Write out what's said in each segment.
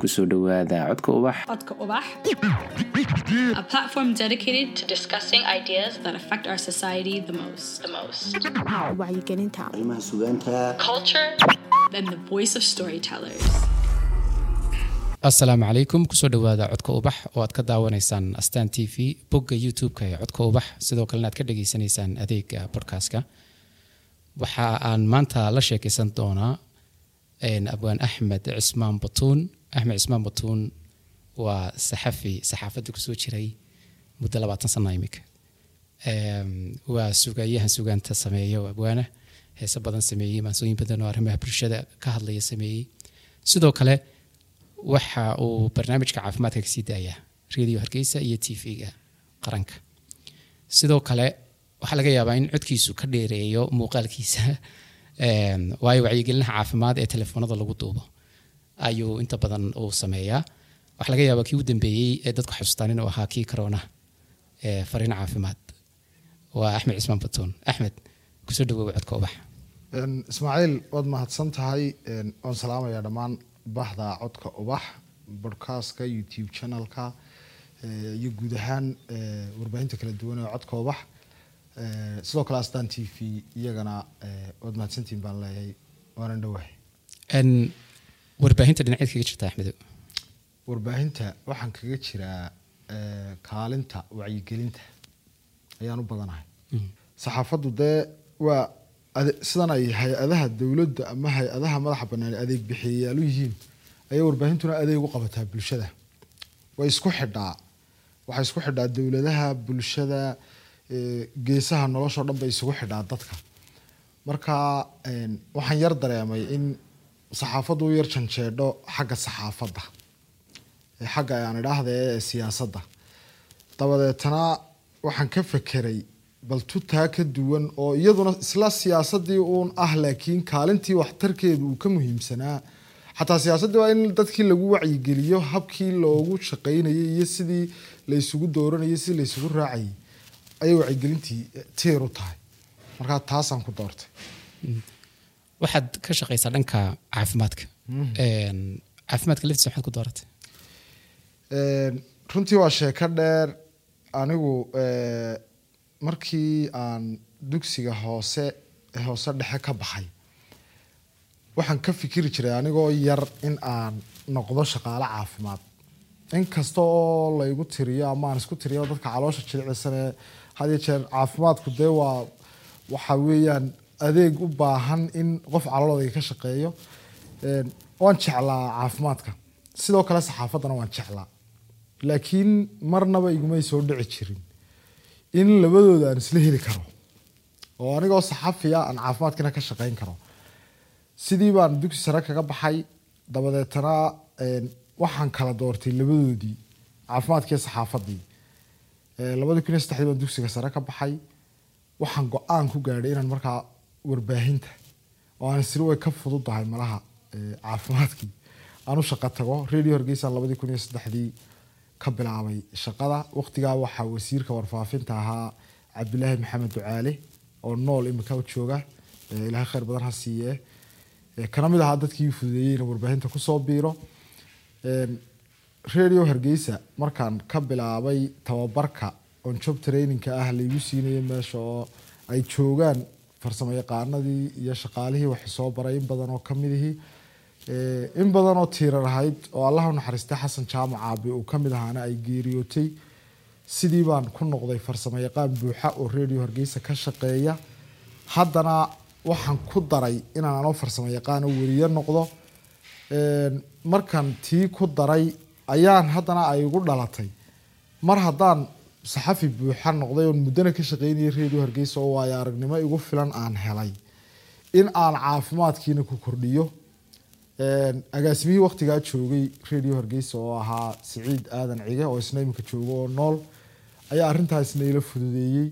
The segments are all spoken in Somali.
ku soo dhowaada codka ubax. Codka Ubax, a platform dedicated to discussing ideas that affect our society the most. The most. wacyigelinta. Arrimaha sugaanta. Calaykum ku soo dhowaada codka ubax oo aad ka daawanaysaan astaan t v bogga youtube-ka ee codka ubax. Sidoo kalena aad ka dhageysanaysaan adeega bodcastka waxa aan maanta la sheekeysan doonaa abwaan axmed cismaan batuun axmed cismaan batuun waa saxafi saxaafadda ku soo jiray muddo labaatan sana imika. Waa sugayahan sugaanta sameeya abwaana heese badan sameeyey maansooyin badan oo arrimaha bulshada ka hadlaya sameeyey. Sidoo kale waxa uu barnaamijka caafimaadka ka sii daaya radio hargeysa iyo t v-ga qaranka. Sidoo kale waxaa laga yaabaa in codkiisu ka dheereeyo muuqaalkiisa. Waayo wacyigelinaha caafimaad ee telefoonada lagu duubo ayuu inta badan uu sameeyaa. Waxaa laga yaabaa kii u dambeeyey ee dadku xasuustaan inuu ahaa kii corona ee fariin caafimaad. Waa axmed cismaan batuun axmed ku soo dhawow codka ubax. Ismaaciil waad mahadsan tahay waan salaamayaa dhammaan bahda codka ubax bodcastka youtube channelka iyo guud ahaan warbaahinta kala duwan ee codka ubax. Sidoo kale astaan t v iyagana waad mahadsantihin baan leeyahay waanan dhowahay En, warbaahinta dhinaceed kaga jirta axmedo warbaahinta waxaan kaga jiraa eh, kaalinta wacyigelinta. Ayaan u badanahay. Saxaafaddu dee waa sidan ay hay'adaha dowladda ama hay'adaha madaxa bannaan adeeg bixiyayaalu yihiin ayay warbaahintuna adeeg u qabataa bulshada. Way isku xidhaa waxay isku xidhaa dowladaha bulshada eh, geesaha noloshao dhan bay isugu xidhaa dadka. Marka een, waxaan yar dareemay in saxaafaddu u yar janjeedho xagga saxaafadda xagga aan idhaahda ee siyaasadda. Dabadeetana waxaan ka fekeray bal tutaa ka duwan oo iyaduna isla siyaasadii uun ah laakiin kaalintii waxtarkeedu uu ka muhiimsanaa. Xataa siyaasaddii waa in dadkii lagu wacyigeliyo habkii loogu shaqaynayay iyo sidii la isugu sidii la isugu raacayay ayay wacyigelintii tiir u tahay. Markaa taasaan ku doortay waxaad ka shaqeysaa dhanka caafimaadka caafimaadka laftiisa maxaad ku dooratay runtii waa sheeko dheer anigu markii aan dugsiga hoose hoose dhexe ka baxay waxaan ka fikiri jiray anigoo yar in aan noqdo shaqaale caafimaad inkasta oo laygu tiriyo ama aan isku tiriyo dadka caloosha jilicsanee had iyo jeer caafimaadku dee waa waxa weeyaan adeeg u baahan in qof calooladayga ka shaqeeyo waan jeclaa caafimaadka. Sidoo kale saxaafaddana waan jeclaa. Laakiin marnaba igumay soo dhici jirin in labadooda aan isla heli karo oo anigoo saxafiya aan caafimaadkina ka shaqeyn karo. Sidii baan dugsi sare kaga baxay dabadeetana waxaan kala doortay labadoodii caafimaadkii iyo saxaafadii. Eh, labadii kun iyo saddexdii baan dugsiga sare ka baxay waxaan go'aan ku gaadhay inaan markaa warbaahinta oo aan isri way ka fududahay malaha caafimaadkii. Aan u shaqo tago radio hargeysa labadii kun iyo saddexdii ka bilaabay shaqada. Waqtigaa waxaa wasiirka warfaafinta ahaa cabdilaahi maxamed ducaale oo nool imika jooga ilaahay khayr badan ha siiye kana mid ahaa dadkii ii fududeeyey warbaahinta ku soo biiro. Radio hargeysa markaan ka bilaabay tababarka on job trainingka ah laygu siinayo meesha oo ay joogaan farsamo yaqaanadii iyo shaqaalihii wax soo baray in badan oo kamidihii in badan oo tiirar ahayd oo allah u naxariistay xasan jaamac aabe uu ka mid ahaana ay geeriyootay sidii baan ku noqday farsamo yaqaan buuxa oo radio hargeysa ka shaqeeya. Haddana waxaan ku daray inaan anoo farsamo yaqaan oo weriye noqdo. Markan tii ku daray ayaan haddana ay igu dhalatay. Mar haddaan saxafi buuxa noqday oon muddana ka shaqeynayay radio hargeysa oo waayo aragnimo igu filan aan helay. In aan caafimaadkiina ku kordhiyo agaasimihii waqtigaa joogay radio hargeysa oo ahaa siciid aadan cige oo isna imika joogo oo nool ayaa arrintaasna ila fududeeyey.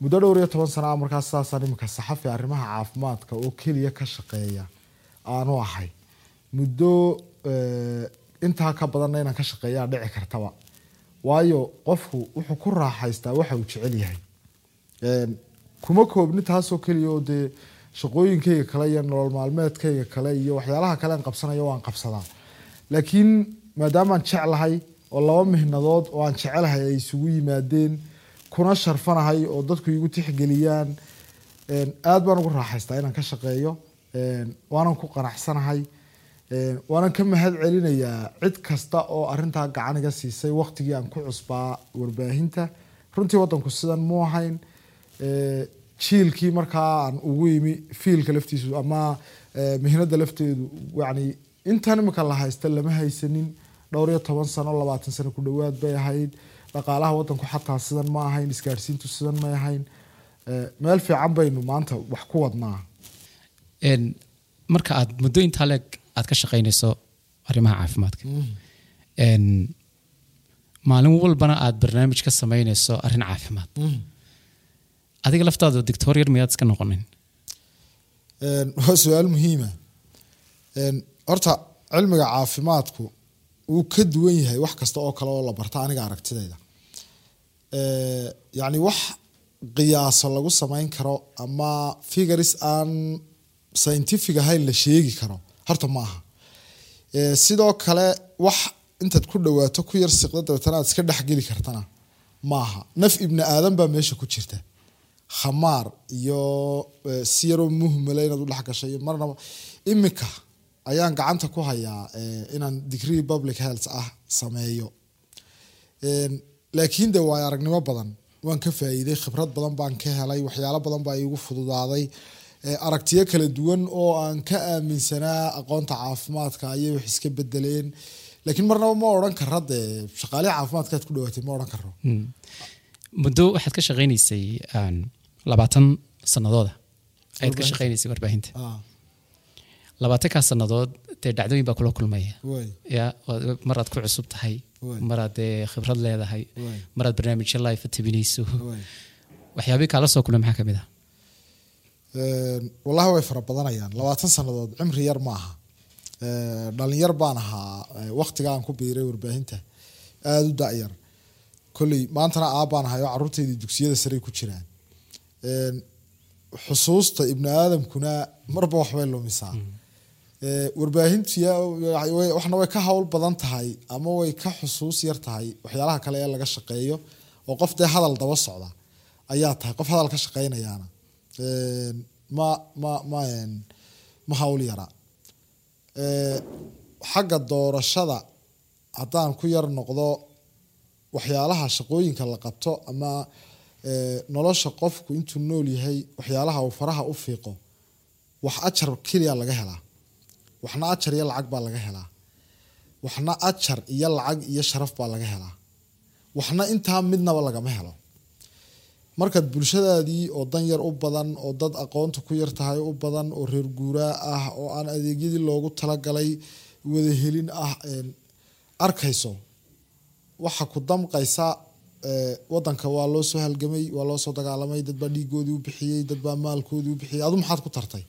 Muddo dhowr iyo toban sana ah markaas saasaan imika saxafi arrimaha caafimaadka oo keliya ka shaqeeya aanu ahay. Muddo eh, intaa ka badanna inaan ka shaqeeyaa dhici kartaba waayo qofku wuxuu ku raaxaystaa waxa uu jecel yahay. Een, kuma koobni taasoo keliya oo dee shaqooyinkayga kale iyo nolol maalmeedkayga kale iyo waxyaalaha kale aan qabsanayo waan qabsadaa. Laakiin maadaamaan jeclahay oo laba mihnadood oo aan jecelahay ay isugu yimaadeen kuna sharfanahay oo dadku igu tixgeliyaan een, aad baan ugu raaxaystaa inaan ka shaqeeyo. Een, waanan ku qanacsanahay waanan ka mahad celinayaa cid kasta oo arintaa gacan iga siisay waqtigii aan ku cusbaa warbaahinta. Runtii wadanku sidan mu ahayn. Jiilkii markaa aan ugu yimi fiilka laftiisu ama mihnada lafteedu yani intan imika la haysta lama haysanin. Dhowr iyo toban sano labaatan sano ku dhowaad bay ahayd. Dhaqaalaha wadanku xataa sidan ma ahayn isgaarsiintu sidan may ahayn. Ee, meel fiican baynu maanta wax ku wadnaa. Marka aad muddo intaa aad ka shaqaynayso arrimaha caafimaadka. Maalin walbana aad barnaamij ka samaynayso arrin caafimaad. Adiga laftaadu dictor yar miyaad iska noqonin? Waa su'aal muhiima horta cilmiga caafimaadku wuu ka duwan yahay wax kasta oo kale oo la barta aniga aragtidayda. Ee, yacni wax qiyaaso lagu samayn karo ama figures aan scientific ahayn la sheegi karo horta ma aha sidoo kale wax intaad ku dhawaato ku yar siqda dabeetana aad iska dhexgeli kartana maaha. Naf ibni aadan baa meesha ku jirta. Khamaar iyo si yaroo muhmala inaad u dhex gashay iyo marnaba imika ayaan gacanta ku hayaa inaan degree public health ah sameeyo. Laakiin de waayo aragnimo badan. Waan ka faa'iiday khibrad badan baan ka helay waxyaalo badan baa iigu fududaaday aragtiyo kala duwan oo aan ka aaminsanaa aqoonta caafimaadka ayay wax iska bedeleen laakiin marnaba ma odhan kara dee shaqaalihi caafimaadkaad ku dhawaatay ma odhan karo muddo waxaad ka shaqaynaysay labaatan sanadooda ayaad ka shaqaynaysay warbaahinta. Ah, labaatankaa sannadood dee dhacdooyin baa kula kulmaya ya maraad ku cusub tahay. Maraad dee khibrad leedahay. Maraad barnaamijyo life tabinayso. Way. Waxyaabihii kaala soo kulmay maxaa ka mid ah wallahi way fara badanayaan labaatan sannadood cimri yar maaha Ee, dhalinyar baan ahaa ee, waqtiga aan ku biiray warbaahinta. Aada u da'yar. Kolley maantana aabbaan ahay oo carruurteydii dugsiyada sarey ku jiraan. Een, xusuusta ibni aadamkuna marba waxbay lumisaa. Ee, warbaahintu ya- way- waxna way ka hawl badan tahay ama way ka xusuus yar tahay waxyaalaha kale ee laga shaqeeyo oo qof dee hadal daba socda ayaa tahay. Qof hadal ka shaqeynayaana ma ma ma hawl yara. Ee, xagga doorashada haddaan ku yar noqdo waxyaalaha shaqooyinka la qabto ama nolosha qofku intuu nool yahay waxyaalaha uu faraha u fiiqo wax ajar keliya laga helaa. Waxna ajar iyo lacag baa laga helaa. Waxna ajar iyo lacag iyo sharaf baa laga helaa. Waxna intaa midnaba lagama helo markaad bulshadaadii oo dan yar u badan oo dad aqoonta ku yar tahay u badan oo reer guuraa ah oo aan adeegyadii loogu talagalay wada helin ah arkayso waxa ku damqaysa wadanka waa loo soo halgamay waa loo soo dagaalamay dad baa dhiigoodii u bixiyey dad baa maalkoodii u bixiyey adu maxaad ku tartay?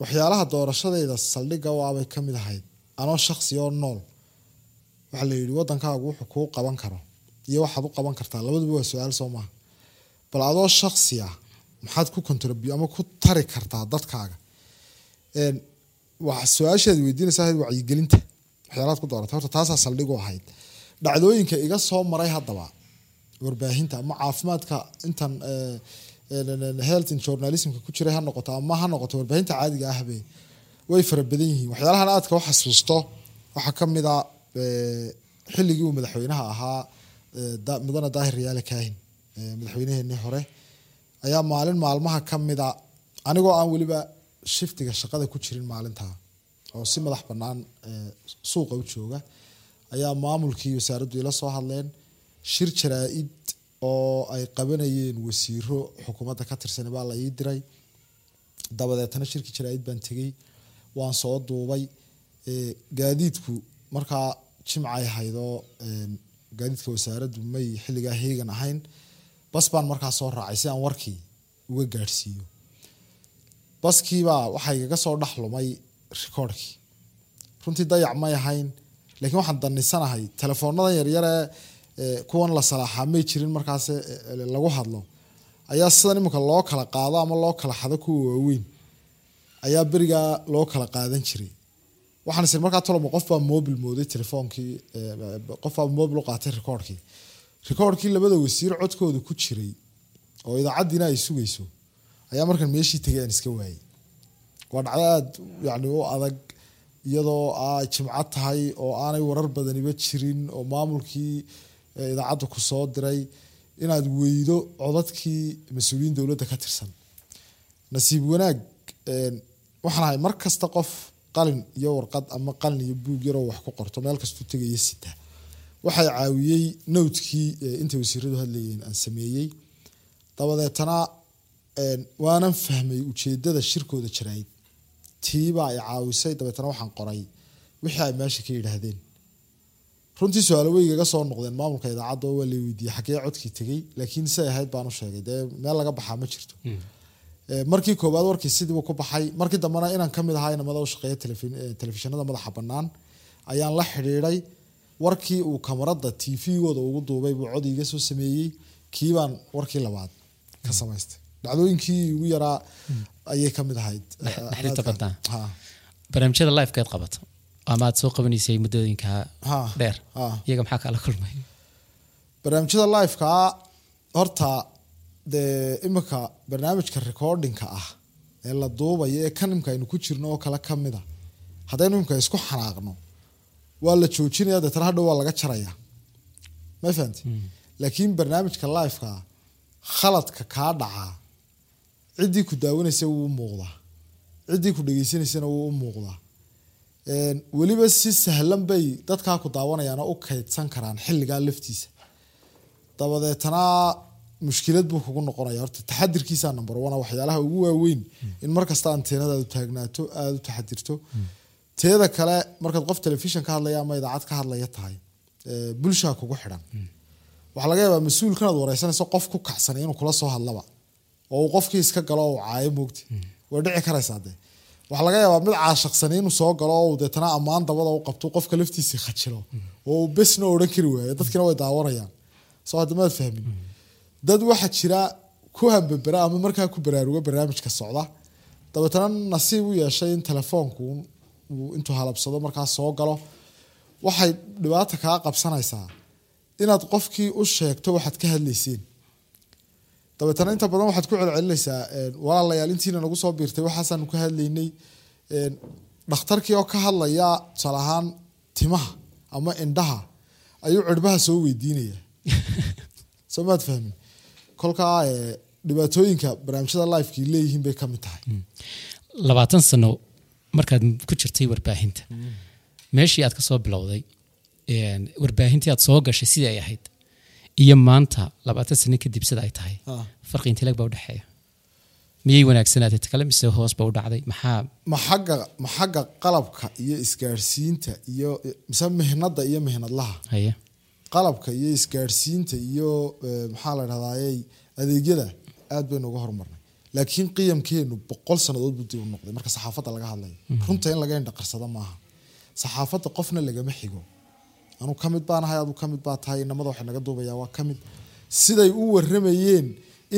Waxyaalaha doorashadayda saldhigga waabay ka mid ahayd anoo shaksi oo nool waxaa la yidhi wadankaagu wuxuu kuu qaban karo iyo waxaad u qaban kartaa. Labaduba waa su'aal soo maaha bal adoo shaksi ah maxaad ku contribu ama ku tari kartaa dadkaaga? Su'aashaad weydiinaysa ahayd wacyigelinta. Waxyaalahaad ku dooratay. Horta taasaa saldhig u ahayd. Dhacdooyinka iga soo maray haddaba warbaahinta ama caafimaadka intan eh, health and journalismka ku jiray ha noqoto ama ha noqoto warbaahinta caadiga ahbe way fara badan yihiin. Waxyaalahan aadka u xasuusto waxaa ka mid a eh, xilligii uu madaxweynaha ahaa mudane daahir riyaale kaahin madaxweynaheenii hore. Ayaa maalin maalmaha ka mida anigoo aan weliba shiftiga shaqada ku jirin maalintaa oo si madax bannaan eh, suuqa u jooga ayaa maamulkii wasaaraddu ila soo hadleen. Shir jaraa-id oo ay qabanayeen wasiiro xukuumadda ka tirsan baa la ii diray. Dabadeetana shirkii jaraa-id baan tegey waan soo duubay. Gaadiidku markaa jimcay haydoo een, gaadiidka wasaaraddu may xilligaa heegan ahayn. Bas baan markaa soo raacay si aan warkii uga gaadhsiiyo. Baskiibaa waxaa igaga soo dhex lumay rikoorkii. Runtii dayac may ahayn laakiin waxaan danisanahay telefoonnadan yaryare kuwan la salaaxaa may jirin markaas lagu hadlo. Ayaa sidan imika loo kala qaado ama loo kala xado kuwa waaweyn. Ayaa berigaa loo kala qaadan jiray waxaan isir markaa toloma qof baa mobil mooday telefoonkii eh, qof baa mobil u qaatay rikoorkii rikoorkii labada wasiir codkooda ku jiray oo idaacaddiina ay sugayso ayaa markan meeshii tegay aan iska waayey waa dhacdo aada yani u adag iyadoo ay jimco tahay oo aanay warar badaniba jirin oo maamulkii eh, idaacadda ku soo diray inaad weydo codadkii mas'uuliyiin dowladda ka tirsan. Nasiib wanaag een, waxaan ahay mar kasta qof qalin iyo warqad ama qalin iyo buug yaroo wax ku qorto meel kastuu tegaya sita. Waxay caawiyey nowtkii eh, intay wasiiradu hadlayeen aan sameeyey. Dabadeetana waanan fahmay ujeedada shirkooda jarayd tiibaa ay caawisay dabeetana waxaan qoray. Wixii ay meesha ka yidhaahdeen. Runtii su'aalo way igaga soo noqdeen maamulka idaacadda waa la weydiiyey xagee codkii tegey laakiin say ahayd baan u sheegay. Dee meel laga baxaa ma jirto. Eh, markii koowaad warkii sidiibu ku baxay markii dambena inaan ka mid ahaa inamada u shaqeeya eh, telefishinada madaxa banaan ayaan la xidhiiday warkii uu kamarada t v-gooda ugu duubay buu cod iga soo sameeyey kii baan warkii labaad ka samaystay. Dhacdooyinkii ugu yaraa ayay ka mid ahayd. Ha. barnaamijyada lifekeed qabato ama aad soo qabanaysay muddooyinka dheer iyaga maxaa kala kulmay? Barnaamijyada liveka horta dee imika barnaamijka recordingka ah ee la duubayo ee kan imika aynu ku jirno oo kale ka mid a haddaynu imika isku xanaaqno waa la joojinaya deetana hadhow waa laga jaraya. Ma fahanti laakiin barnaamijka liveka khaladka kaa dhacaa ciddii ku daawanaysa wuu u muuqdaa. Ciddii ku dhegeysanaysana wuu u muuqdaa. Weliba si sahlan bay dadkaa ku daawanayaan oo u kaydsan karaan xilligaa laftiisa. Dabadeetana mushkilad buu kugu noqonaya horta. Taxadirkiisa number one waxyaalaha ugu waaweyn in markasta anteenadaadu taagnaato aada u taxadirto. Teeda kale markaad qof telefishin ka hadlaya ama idaacad ka hadlaya tahay bulshaa kugu xidhan. Waxaa laga yaabaa mas'uulkan aad wareysanayso qof ku kacsanay inuu kula soo hadlaba oo uu qofkii iska galo oo caayo moogti. Way dhici karaysaa dee. Waxaa laga yaabaa mid caashaqsanay inuu soo galo oo deetana ammaan dabada u qabto qofka laftiisii khajilo oo uu besna odhan kari waayo dadkina way daawanayaan. Soo hadda maad fahmin dad waxaa jira ku hambabera ama markaa ku baraaruga barnaamijka socda. Dabeetana nasiib u yeeshay in telefoonku uu intuu halabsado markaa soo galo. Waxay dhibaata kaa qabsanaysaa inaad qofkii u sheegto waxaad ka hadlayseen dabeetana inta badan waxaad ku celcelinaysaa walaalayaal intiina nagu soo biirtay waxaasaanu ka hadlaynay dhakhtarkii oo ka hadlaya tusaale ahaan timaha ama indhaha ayuu cirbaha soo weydiinaya. Soo maad fahmin kolkaa dhibaatooyinka barnaamijyada lifekii leeyihiin bay ka mid tahay. Labaatan sano markaad ku jirtay warbaahinta. Meeshii aad ka soo bilowday warbaahintii aad soo gashay sidii ay ahayd iyo maanta labaatan sano kadib sida ay tahay Ah. farqi intileeg baa udhexeeya miyay wanaagsanaatay takale mise hoos ba u dhacday? Maxaa? Ma xagga ma xagga qalabka iyo isgaadhsiinta iyo mise mihnada iyo mihnadlaha qalabka iyo isgaadhsiinta iyo eh, maxaa la dhahdaayey adeegyada aad baynu uga horumarnay laakiin qiyamkeenu boqol sannadood buu dib u noqday. Marka saxaafadda laga hadlayo. Runta in laga indhaqarsado maaha. Saxaafadda qofna lagama xigo. Anuu ka mid baan ahay aduu ka mid baa tahay inamada waxay naga duubayaa waa ka mid. Siday u waramayeen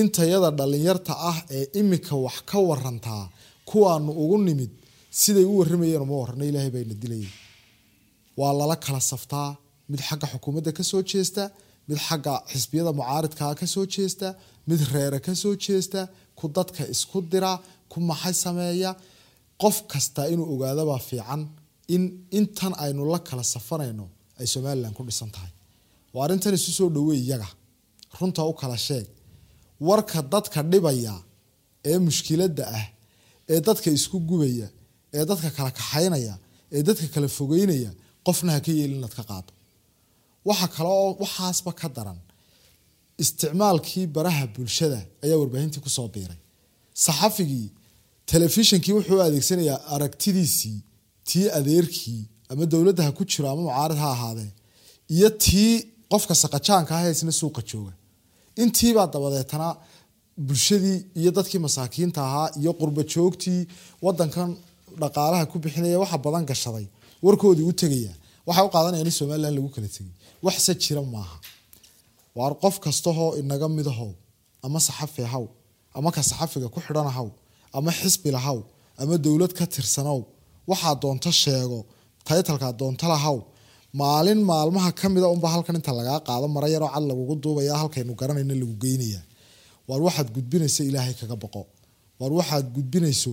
intayada dhalinyarta ah ee imika wax ka warantaa kuwaanu ugu nimid siday u waramayeen uma warana ilaahay bayna dilayay waa lala kala saftaa mid xagga xukuumadda ka soo jeesta mid xagga xisbiyada mucaaridkaa ka soo jeesta mid reere ka soo jeesta ku dadka isku dira ku maxay sameeya. Qof kasta inuu ogaadabaa fiican in intan aynu la kala safanayno ay somalilan ku dhisan tahay. Waa arrintan isu soo dhaweey iyaga. Runta u kala sheeg. Warka dadka dhibaya ee mushkiladda ah ee dadka isku gubaya ee dadka kala kaxaynaya ee dadka kala fogeynaya qofna ha ka yeelin ka qaado waxa kale oo waxaasba ka daran isticmaalkii baraha bulshada ayaa warbaahintii ku soo biiray. Saxafigii telefishinkii wuxuu adeegsanayaa aragtidiisii tii adeerkii ama dowladda ha ku jiro ama mucaarid ha ahaadee iyo tii qofka saqajaanka ah isna suuqa jooga. Intiibaa dabadeetana bulshadii iyo dadkii masaakiinta ahaa iyo qurba joogtii wadankan dhaqaalaha ku bixinaya waxa badan gashaday warkoodii u tegaya waxay u qaadanayaan in somalilan lagu kala tegay waxse jira maaha. Waar qof kastahoo inaga midahow ama saxafi haw ama ka saxafiga ku xidhanahaw ama xisbi lahaw ama dowlad ka tirsanow waxaa doonto sheego taytalkaa doonta lahaw maalin maalmaha ka mida unba halkan inta lagaa qaado mara yaroo cad lagugu duubaya halkaynu garanayna lagu geynaya waar waxaad gudbinayso ilaahay kaga baqo waar waxaad gudbinayso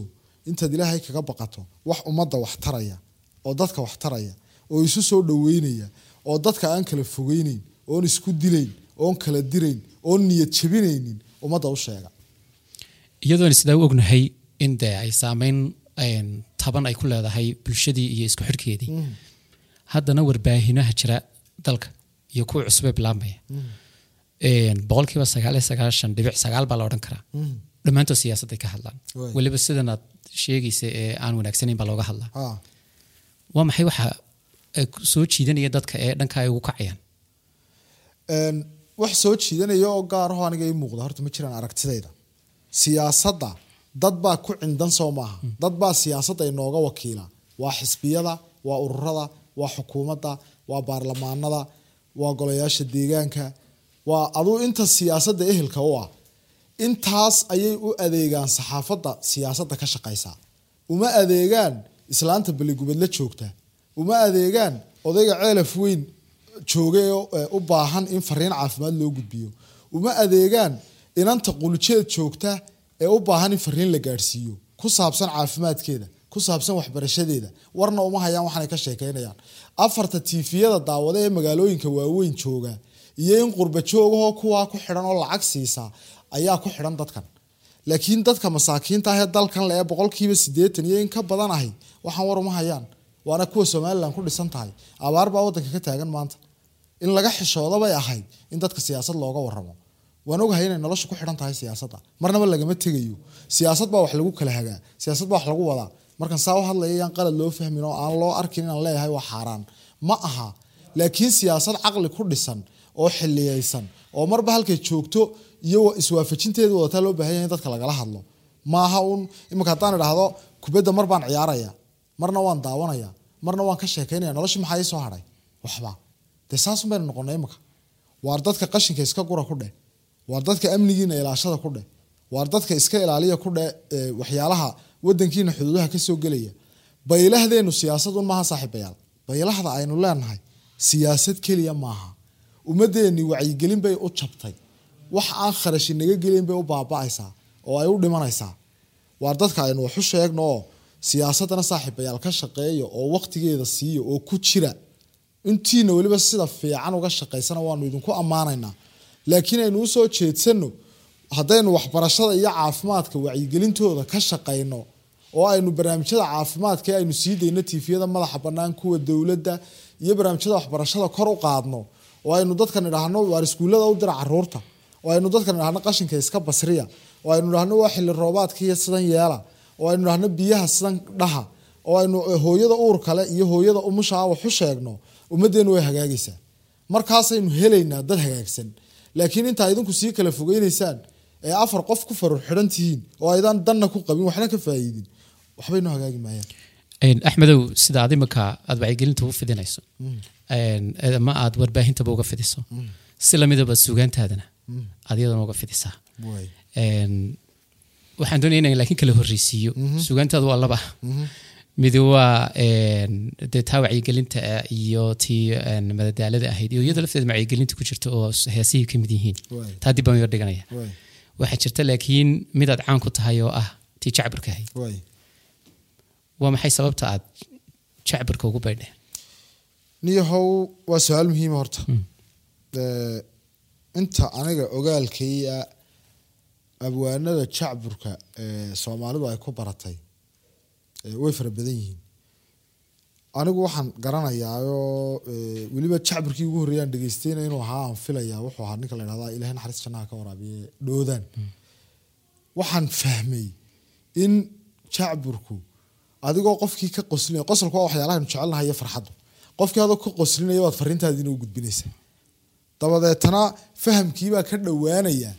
intaad ilaahay kaga baqato wax ummadda wax taraya oo dadka wax taraya oo isu soo dhaweynaya oo dadka aan kala fogeyneyn oon isku dilayn oon kala dirayn oon niyad jabinaynin ummadda u sheega. Iyadoon sidaa u ognahay in dee ay saameyn taban ay ku leedahay bulshadii iyo isku xidhkeedii haddana warbaahinaha jira dalka iyo kuwa cusubee bilaabmaya. Boqolkiiba sagaal iyo sagaashan dhibic sagaal baa la odhan karaa. Dhammaantood siyaasadday ka hadlaan. Weliba sidan aad sheegaysa ee aan wanaagsanayn baa looga hadlaa. Waa maxay waxa soo jiidanaya dadka ee dhanka ay ugu kacayaan? Wax soo jiidanaya oo gaaraho aniga ii muuqda horta ma jiraan aragtidayda. Siyaasadda dad baa ku cindan soo maaha. Dad baa siyaasadda inooga wakiila waa xisbiyada waa ururada waa xukuumadda waa baarlamaanada waa golayaasha deegaanka. Waa aduu inta siyaasadda ehelka u ah intaas ayay u adeegaan saxaafadda siyaasadda ka shaqaysaa uma adeegaan islaanta beligubadla joogta uma adeegaan odayga ceelaf weyn jooga oo eh, u baahan in fariin caafimaad loo gudbiyo. Uma adeegaan inanta quljeed joogta ee u baahan in fariin la gaadhsiiyo. Ku saabsan caafimaadkeeda ku saabsan waxbarashadeeda. Warna uma hayaan waxaanay ka sheekeynayaan afarta tiifiyada daawada ee magaalooyinka waaweyn jooga iyo in qurba joogahoo kuwaa ku xidhan oo lacag siisa ayaa ku xidhan dadkan. Laakiin dadka masaakiinta ah ee dalkan le ee boqolkiiba sideetan iyo in ka badan ahi waxaan war uma hayaan waana kuwa somalilan ku dhisan tahay. Abaar baa wadanka ka taagan maanta. In laga xishoodo bay ahayd in dadka siyaasad looga waramo waan ogahay inay nolosha ku xidhan tahay siyaasadda. Marnaba lagama tegayo. Siyaasad baa wax lagu kala hagaa. Siyaasad baa wax lagu wadaa. Markan saa u hadlaya yaan qalad loo fahmin oo aan loo arkin inaan leeyahay waa xaaraan. Ma aha. Laakiin siyaasad caqli ku dhisan oo xiliyeysan oo marba halkay joogto iyo iswaafajinteedu wadataa loo baahan yahay in dadka lagala hadlo. Maaha un iminka haddaan idhaahdo kubadda mar baan ciyaaraya marna waan daawanaya marna waan ka sheekeynaya noloshii maxaa ii soo hadhay waxba. Dee saasun baynu noqonay iminka. Waar dadka qashinka iska gura ku dheh waar dadka amnigiina ilaashada ku dheh waar dadka iska ilaaliya ku dheh waxyaalaha wadankiina xuduudaha ka soo gelaya. Baylahdeenu siyaasadun maaha saaxiibayaal baylahda aynu leenahay siyaasad keliya maaha. Ummadeenni wacyigelin bay u jabtay. Wax aan kharashi naga gelin bay u baaba'aysaa oo ay u dhimanaysaa. Waar dadka aynu wax u sheegno oo siyaasadana saaxiibayaal ka shaqeeya oo waqtigeeda siiya oo ku jira. Intiina weliba sida fiican uga shaqaysana waanu idinku ammaanaynaa. Laakiin aynu u soo jeedsano haddaynu waxbarashada iyo caafimaadka wacyigelintooda ka shaqayno oo aynu barnaamijyada caafimaadka ee aynu sii dayno tiifiyada madaxa bannaan kuwa dowladda iyo barnaamijyada waxbarashada kor u qaadno oo aynu dadkan idhaahno waar iskuullada u dira carruurta oo aynu dadkan idhaahno qashinka iska basriya oo aynu idhaahno waa xilli roobaadkiiyo sidan yeela oo aynu idhaahno biyaha sidan dhaha oo aynu hooyada uur kale iyo hooyada umusha ah sheegno ummaddeenu way hagaagaysaa. Markaasaynu helaynaa dad hagaagsan. Laakiin intaa idinku sii kala fogeynaysaan ee afar qof ku farur xidhan tihiin oo aydan danna ku qabin waxna ka faa'iidin. Waxbaynu hagaagi maayaan. Axmedow sida aad imika aad wacyigelinta u fidinayso een, ama aad warbaahintaba uga fidiso? Si lamidaba sugaantaadana aad iyadana uga fidisaa waxaan doonaya inaan laakiin kala horreysiiyo. Sugaantaadu waa laba. Midi waa dee taa wacyigelinta ah iyo tii madadaalada ahayd iyo iyada lafteeda wacyigelinta ku jirta oo heesihii ka mid yihiin. Taa dib baan yar dhiganaya. Waxaa jirta laakiin midaad caan ku tahay oo ah tii jacbarka ahayd. Waa maxay sababta aad jacbarka ugu baydheen niyahow waa su'aal muhiima horta. Ee, inta aniga ogaalkaya abwaanada jacburka ee soomaalidu ay ku baratay way fara badan yihiin. Anigu waxaan garanayaayoo ee, weliba jacburkii ugu horreeyaan dhegeystayna inuu ahaa aan filayaa wuxuu ahaa ninka la dhahdaa ilahay naxariis jannaha ka waraabiye dhoodaan. Waxaan fahmay in jacburku adigoo qofkii ka qoslinaya qosolku waa waxyaalahaanu jecelnahay iyo farxaddu. Qofkii adoo ka qoslinaya waad fariintaadiina u gudbinaysaa. Dabadeetana fahamkiibaa ka dhowaanaya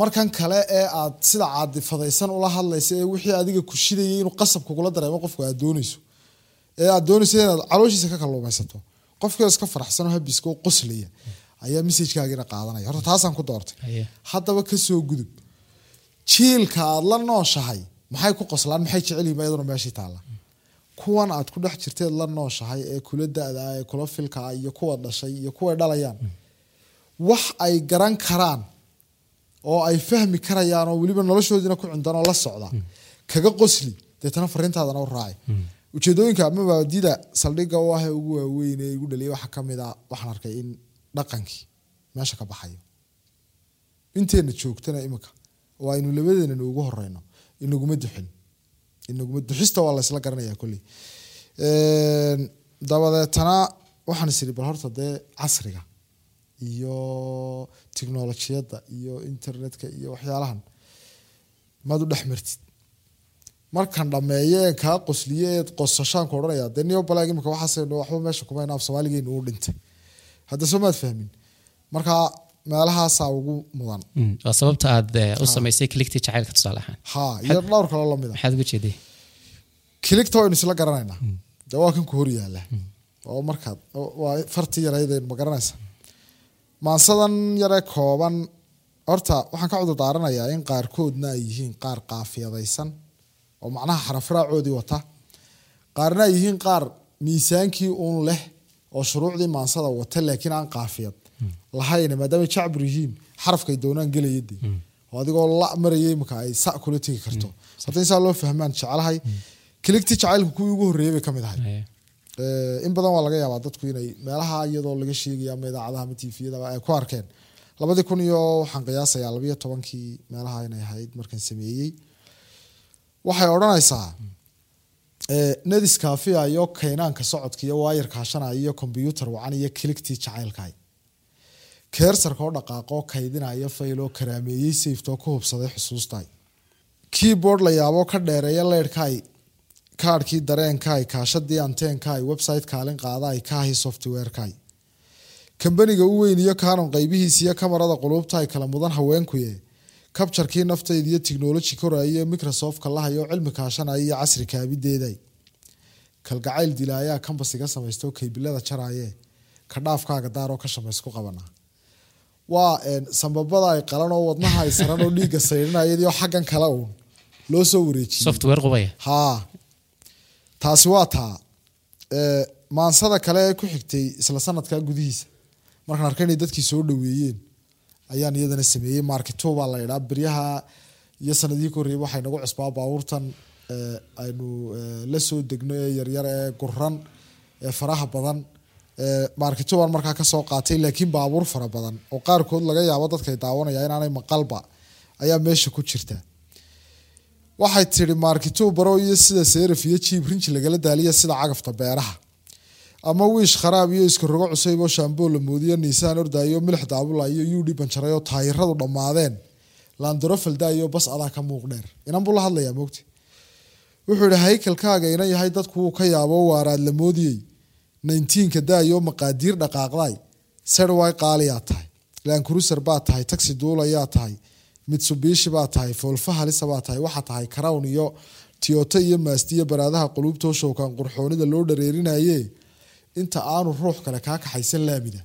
markan kale ee aad sida caadifadaysan ula hadlaysa ee wixii adiga ku shidayay inuu qasab kugula dareemo qofku aad doonayso. Ee aad doonayso inaad calooshiisa ka kalluumaysato qofkii iska faraxsan oo habiska oo qoslaya. Ayaa messajkaagiina qaadanaya. Horta taasaan ku doortay. Haddaba ka soo gudub. Jiilka aad la nooshahay maxay ku qoslaan? Maxay jecel yihiin iyaduna meeshii taalla? Kuwan aad ku dhex jirteed la nooshahay ee kula da-da ee kula filka ah iyo kuwa dhashay iyo kuway dhalayaan. Wax ay garan karaan oo ay fahmi karayaan oo weliba noloshoodiina ku cundan oo la socda. Kaga qosli deetana fariintaadana u raaci ujeedooyinka mabaadida saldhigga u ah ee ugu waaweyn ee igu dhaliyay waxaa ka mid a waxaan arkay in dhaqankii meesha ka baxayo. Inteena joogtana imika oo aynu labadeena ugu horeyno inaguma duxin. Inaguma duxista waa laysla garanaya kolley dabadeetana waxaan is iri bal horta dee casriga iyo tiknolojiyadda iyo internetka iyo waxyaalahan maad u dhex martid markan dhameeye kaa qosliye qosashaanku odhanaya dee niyo balag imika waxaas waxba meesha kumayn af soomaaligeenu u dhintay. Hadda soo maad fahmin marka meelahaasaa ugu mudan. Waa sababta aad eh, u samaysay kiligtii jacaylka tusaale ahaan. Ha iyo dhowr kaloo la mid a maxaad uga jeeday kiligta waynu isla garanaynaa. Dee waa kan ku hor yaalla oo markaad waa fartii yarayden ma garanaysa maansadan yare kooban horta waxaan ka cudur daaranayaa in qaarkoodna ay yihiin qaar qaafiyadaysan oo macnaha xarafraacoodii wata. Qaarna ay yihiin qaar miisaankii uun leh oo shuruucdii maansada wata laakiin aan qaafiyad lahayn maadaama jacbur yihiin xarafkay doonaan gelayade oo adigoo la maraya imika ay sa kula tegi karto. Hadda in saa loo fahmaan jeclahay. Kiligtii jacaylka kuwii ugu horreeyay bay ka mid ahay in badan waa laga yaabaa dadku inay meelaha iyadoo laga sheegaya ama idaacadaha ama tviyada ay ku arkeen. Labadii kun iyo waxaan qiyaasayaa labayo tobankii meelaha inay ahayd markaan sameeyey. Waxay odhanaysaa eh, nadis kaafiya iyo kaynaanka socodka iyo waayar kaashanaya iyo kombyuutar wacan iyo kiligtii jacaylkaay keersarka oo dhaqaaqoo kaydinaya fayloo karaameeyey sayftoo ku hubsaday xusuustaay keyboard la yaaboo ka dheereeya leyrhkaay kaadhkii dareenkaay kaashadii anteenkaay website kaalin qaadaay kaahi softwarekaay. Kambaniga u weyn iyo kaanon qaybihiis iyo kamarada quluubtaay kala mudan haweenkuye kabjarkii naftayda iyo tiknoloji koraayo microsoft kalahayo cilmi kaashanaya iyo casri kaabideeday. Kalgacayl dilaayaa kambas iga samaysto kaybilada jaraaye ka dhaafkaaga daaroo ka shamaysku qabana. Waa sambabada ay qalan oo wadnaha ay saran oo dhiigga sayrinayadii oo xaggan kale uun. Loo soo haa taasi waa taa maansada kale ee ku xigtay isla sanadka gudihiisa. Markaan arkay inay dadkii soo dhaweeyeen ayaan iyadana sameeyey marketo baa la idhaa beryaha iyo sanadihii ka horreeyay waxay nagu cusbaa baabuurtan aynu ee, la soo degno ee yaryar ee guran ee faraha badan. Marketo baan markaa ka soo qaatay laakiin baabuur fara badan oo qaarkood laga yaabo dadkay daawanaya inaanay maqalba ayaa meesha ku jirta waxay tiri markito baro iyo sida seeraf iyo jiib rinji lagala daaliya sida cagafta beeraha. Ama wiish kharaab iyo iska rogo cusayb oo shaamboo la moodiyo niisaan ordaayo milix daabula iyo yudhi banjaray oo taayiradu dhammaadeen. Laandaro faldayo bas adaa ka muuq dheer. Inan buu la hadlayaa mogti wuxuu yihi haykalkaaga ina yahay dadku wuu ka yaabo waaraad la moodiyey. Nineteenka daayo maqaadiir dhaqaaqday. Serway qaaliyaa tahay. Laankurusar baa tahay taxi duulayaa tahay mitsubishi baa tahay foolfa halisa baa tahay waxaa tahay crown iyo tiyoto iyo maastiyo baraadaha quluubtoo showkaan qurxoonida loo dhareerinaye inta aanu ruux kale kaa kaxaysan laamida.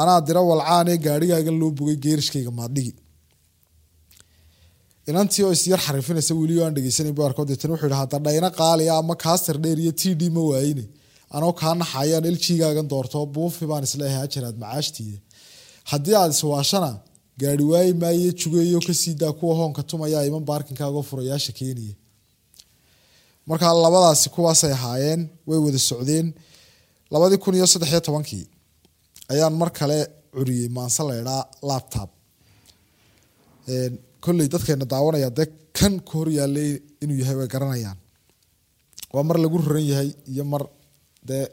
Anaa dira walcaanee gaarigaagan loo bogay geerishkayga maadhigi. Inantii oo isyar xarifinaysa weli aan dhegeysanay bu arko deetana wuxuu yidhi hadda qaaliya ama kaaster dheer iyo t d ma waayine anoo kaa naxayaan eljigaagan doorto buufi baan is leeyahay ajaraad macaashtiida haddii aad iswaashana gaari waayi maaye jugeeyo ka sii daa kuwa hoonka tumaya iman baarkinkaagoo furayaasha keenaya markaa labadaasi kuwaasay ahaayeen way wada socdeen labadii kun iyo saddexiyo tobankii ayaan mar kale curiyey maanse laydhaa laptop. Kolley dadkeena daawanaya dee kan ka hor yaalay inuu yahay way garanayaan. Waa mar lagu raran yahay iyo mar dee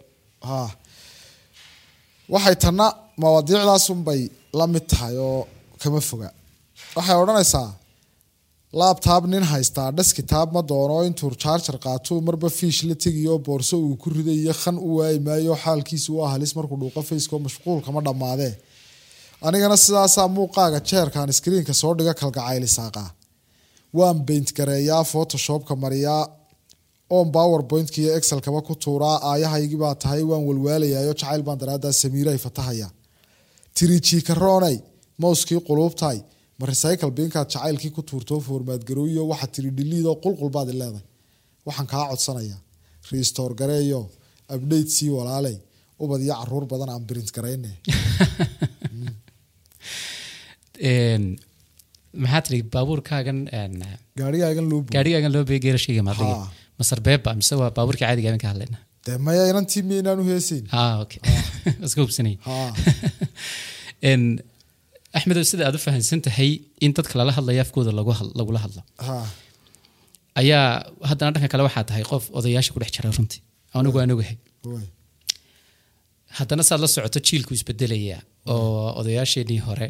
waxay tanna mawaadiicdaasunbay la mid tahay oo kama foga. Waxay odhanaysaa laabtaab nin haystaa dhaskitaab ma doono intuu jaarjar qaatuu marba fiish la tegiyo boorso uu ku riday iyo khan u waayi maayo xaalkiisu waa halis markuu dhuuqo faceko mashquulkama dhammaadee anigana sidaasaa muuqaaga jeerkan iskriinka soo dhiga kalgacaylisaaqa waan baint gareeyaa photoshopka mariyaa on powerpointka iyo excelkaba ku tuuraa aayahaygii baa tahay waan walwaalayayo jacayl baan daraadaa samiiray fatahaya tirijiikaroonay mowskii quluubtay ma recycle binkaad jacaylkii ku tuurtoo foormaadgarooyo waxaa tiri dhiliidoo qulqulbaad leedahay. Waxaan kaa codsanayaa. Restore gareeyo update sii walaaley ubad iyo carruur badan aan print garayne. Maxaa tiri baabuurkaagan gaarigaagan loo gaarigaagan loo beegay masar beeba mise waa baabuurkii caadiga aan ka hadlayna? Dee maya inantii miynaan u heesayn ha okay. Iska hubsanay axmedow sida aad u fahamsan tahay in dadka lala hadlayo afkooda lagula hadlo. Ha. Ayaa haddana dhanka kale waxaa tahay qof odayaasha ku dhex jira runtii. Anigu aan ogahay haddana saad la socoto jiilku isbedelaya oo odayaasheenii hore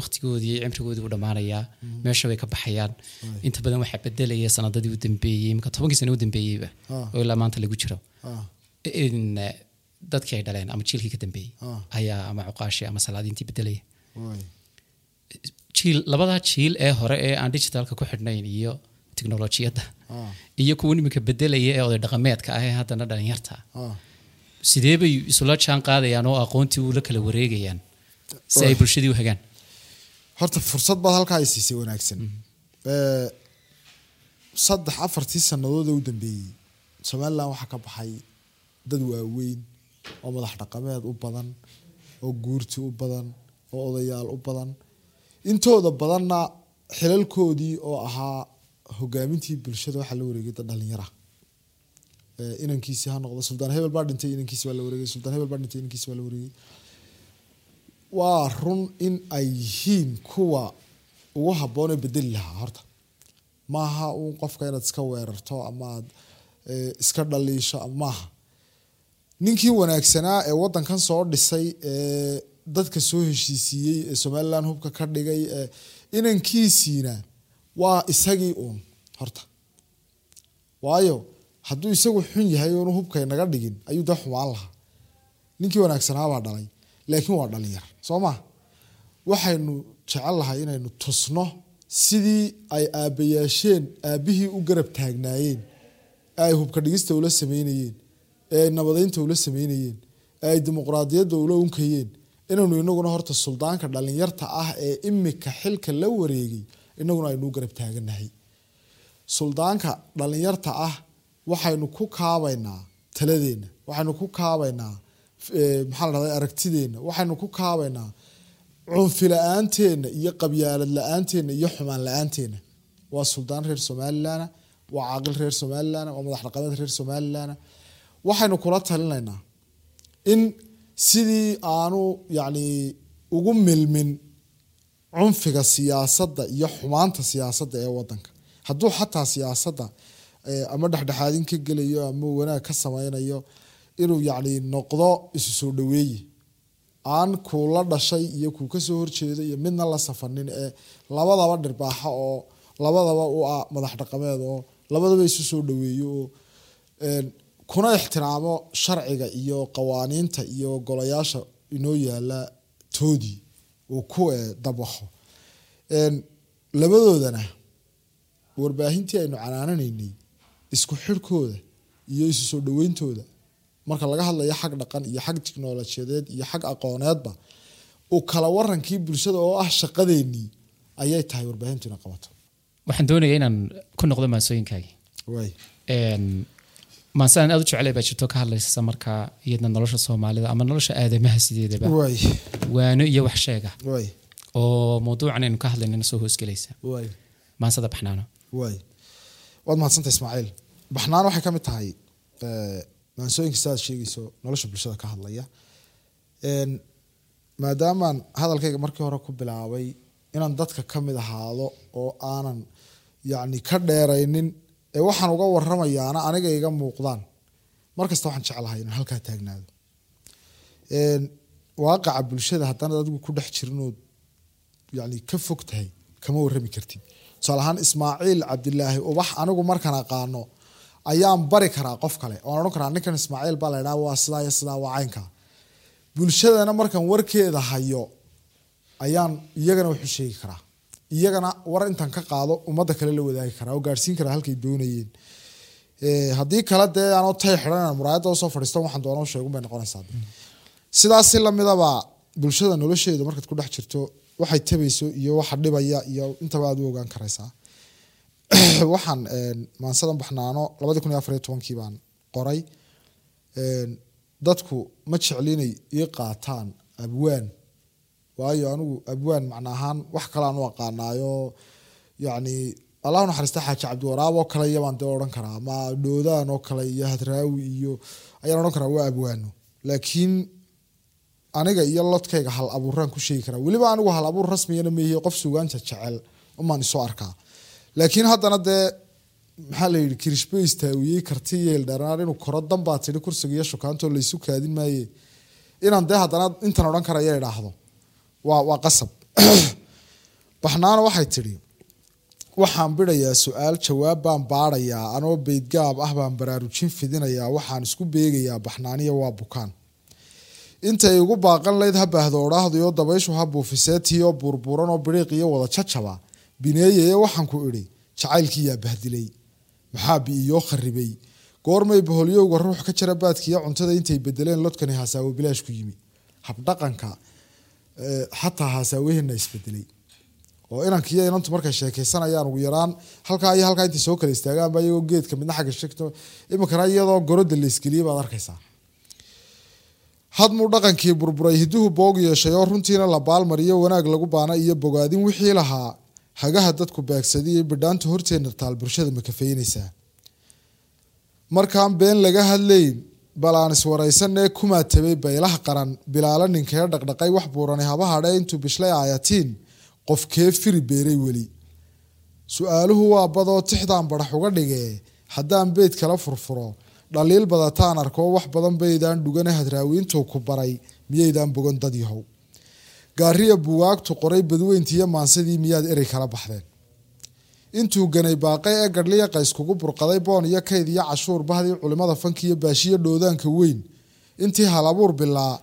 waqtigoodii iyo cimrigoodii u dhammaanayaa meesha way ka baxayaan. Inta badan waxaa bedelaya sanadadii u dambeeyey marka tobankii sano u dambeeyeyba oo ilaa maanta lagu jiro dadkii ay dhaleen ama jiilkii ka dambeeyey. Ah. ayaa ama cuqaashi ama salaadiintii bedelaya jiil labadaa jiil ee hore ee aan digitalka ku xidhnayn iyo tiknolojiyadda ha iyo kuwa iminka bedelaya ee oday dhaqameedka ah ee haddana dhalinyarta ha sidee bay isula jaan qaadayaan oo aqoontii ula kala wareegayaan si ay bulshadii u hagaan horta fursad baad halkaa ay siisay wanaagsan. Ee, saddex afartii sannadood ee u dambeeyey somalilan waxaa ka baxay dad waaweyn oo madax dhaqameed u badan oo guurti u badan oo odayaal u badan. Intooda badanna xilalkoodii oo ahaa hogaamintii bulshada waxaa la wareegay dad dhalinyara. Ee, inankiisi ha noqdo suldaan hebel baa dhintay inankiisi waa la wareegay. Suldaan hebel baa dhintay inankiisi waa la wareegay. Waa run in ay yihiin kuwa ugu habboonee bedeli lahaa horta. Maaha uun qofka inaad iska weerarto ama aad eh, iska dhaliisho maaha ninkii wanaagsanaa ee wadankan soo dhisay ee dadka soo heshiisiiyey ee somalilan hubka ka dhigay ee inankiisiina waa isagii uun horta. Waayo hadduu isagu xun yahay oonu hubka naga dhigin ayuu dee xumaan lahaa. Ninkii wanaagsanaabaa dhalay laakiin waa dhalinyar soo ma waxaynu jecel inaynu tusno sidii ay aabbayaasheen aabbihii u garab taagnaayeen ee ay hubka dhigista ula sameynayeen ee ay nabadeynta ula sameynayeen ee ay dimuqraadiyadda ula unkayeen inaynu inaguna horta suldaanka dhalinyarta ah ee imika xilka la wareegay inaguna aynu u garab taaganahay. Suldaanka dhalinyarta ah waxaynu ku kaabaynaa taladeena waxaynu ku kaabaynaa maxaa la dhahda aragtideena waxaynu ku kaabaynaa cunfi la'aanteena iyo qabyaalad la'aanteena iyo xumaan la'aanteena waa suldaan reer somalilana waa caaqil reer somalilana waa madax reer somalilana waxaynu kula talinaynaa in sidii aanu yacni ugu milmin cunfiga siyaasadda iyo xumaanta siyaasadda ee wadanka hadduu xataa siyaasadda ama dhexdhexaadin ka gelayo ama wanaag ka sameynayo inuu yacni noqdo isu soo dhaweeye aan kuu la dhashay iyo kuu ka soo horjeedo iyo midna la safanin ee labadaba dhirbaaxa oo labadaba u ah madax dhaqameed oo labadaba isu soo dhaweeyo oo kuna ixtiraamo sharciga iyo qawaaniinta iyo golayaasha inoo yaalla toodii uu ku Een, labadoodana warbaahintii aynu canaananaynay isku xirhkooda iyo isu soo dhaweyntooda. Marka laga hadlayo xag dhaqan iyo xag tiknolojiyadeed iyo xag aqooneedba u kala warankii bulshada oo ah shaqadeenii ayay tahay warbaahintu ina qabato. Waxaan doonayaa inaan ku noqdo maansooyinkaagii maansaan aad u jeclay baa jirto ka hadlaysa markaa iyadna nolosha soomaalida ama nolosha aadamaha sideedaba. Waano iyo wax sheega. Oo mawduucan aynu ka hadlaynana soo hoosgelaysa maansada baxnaano. Waad mahadsanta ismaaciil. Baxnaan waxay ka mid tahay eh, maansooyinka sidaad sheegayso nolosha bulshada ka hadlaya. Maadaamaan hadalkayga markii hore ku bilaabay inaan dadka ka mid ahaado oo aanan yacni ka dheeraynin ee waxaan uga waramayaana aniga iga muuqdaan. Markasta waxaan jeclahay inaan halkaa taagnaado. Waaqaca bulshada haddana adigu ku dhex jirinood yani ka fog tahay kama warami kartid. Tusaale ahaan ismaaciil cabdilaahi ubax anigu markaan aqaano ayaan bari karaa qof kale. Oan odhan karaa ninkan ismaaciil baa la ydhaha waa sidaa iyo sidaa waa caynka. Bulshadana markaan warkeeda hayo ayaan iyagana wax u sheegi karaa iyagana war intaan ka qaado ummadda kale la wadaagi karaa oo gaadhsiin karaa halkay doonayeen. Eh, haddii kale dee aanoo tay inaan muraayadda u soo fadhiistan waxaan doona sheegun bay noqonaysaa sidaas si lamidaba bulshada nolosheeda markaad ku dhex jirto waxay tabayso iyo waxa dhibaya iyo intaba aad u ogaan karaysaa. Waxaan maansadan baxnaano labadii kun iyo afar iyo tobankii baan qoray. Dadku ma jeclinay ii qaataan abwaan waayo anigu abwaan macna ahaan wax kalean u aqaanaayo. Yacni allahu naxariista xaaji cabdiwaraab oo kale iyo baan dee odhan karaa ama dhoodaan oo kale iyo hadraawi iyo ayaan odhan karaa waa abwaano laakiin aniga iyo lodkayga hal abuuraan ku sheegi karaa. Weliba anigu hal abuur rasmiyana meehiye qof sugaanta jecel umaan isoo arkaa. Laakiin haddana dee maxaa la yidhi kirishbo istaawiyey karti yeeldharaan inuu koro danbaa tidhi kursiga shukaantoo laysu kaadin maaye. Inaan dee haddana intan odhan karaya idhaahdo waa qasab. Baxnaana waxay tidhi waxaan bidhayaa su'aal jawaab baan baadhayaa anoo beydgaab ah baan baraarujin fidinayaa waxaan isku beegayaa baxnaaniya waa bukaan. Intay igu baaqan layd ha baahdo odhaahdayo dabayshu ha buufiseetiyo buurbuuran oo biriiq iyo wada jajaba. Bineeyeye waxaan ku idhi jacaylkii yaa bahdilay maxaa bi'iyoo kharibay goormay baholyowga ruux ka jara baadkiiyo cuntada intay bedeleen lodkani haasaawo bilaash ku yimi. Habdhaqanka xataa haasaaweheena isbedelay. Oo inankiiyo inantu markay sheekaysanayaan ugu yaraan halkaa iyo halkaa intay soo kala istaagaanba iyagoo geedka midna xagga shegto iminkana iyadoo goroda la baad arkaysaa. Hadmuu dhaqankii burburay hiduhu boog yeeshay runtiina la baalmariyo wanaag lagu baana iyo bogaadin wixii lahaa hagaha dadku baagsadiyay bidhaanta horteena taal bulshada ma kafeynaysaa markaan been laga hadlayn bal aan iswaraysanee kumaa tabay baylaha qaran. Bilaala ninkee dhaqdhaqay wax buuranay haba hadhe intuu bishlay aayatiin. Qofkee firi beeray weli. Su'aaluhu waa badoo tixdaan badax uga dhigee haddaan beyd kala furfuro. Dhaliil badataan arkoo wax badan baydaan dhugane hadraawiintuu ku baray. Miyaydaan bogan dad yahow. Gaariya buwaagtu qoray badweyntiiyo maansadii miyaad erey kala baxdeen intuu ganay baaqay ee gadhliya qayskugu burqaday boon iyo kayd iyo cashuur bahdii culimada fanki iyo baashiyo dhoodaanka weyn. Intii halabuur bilaa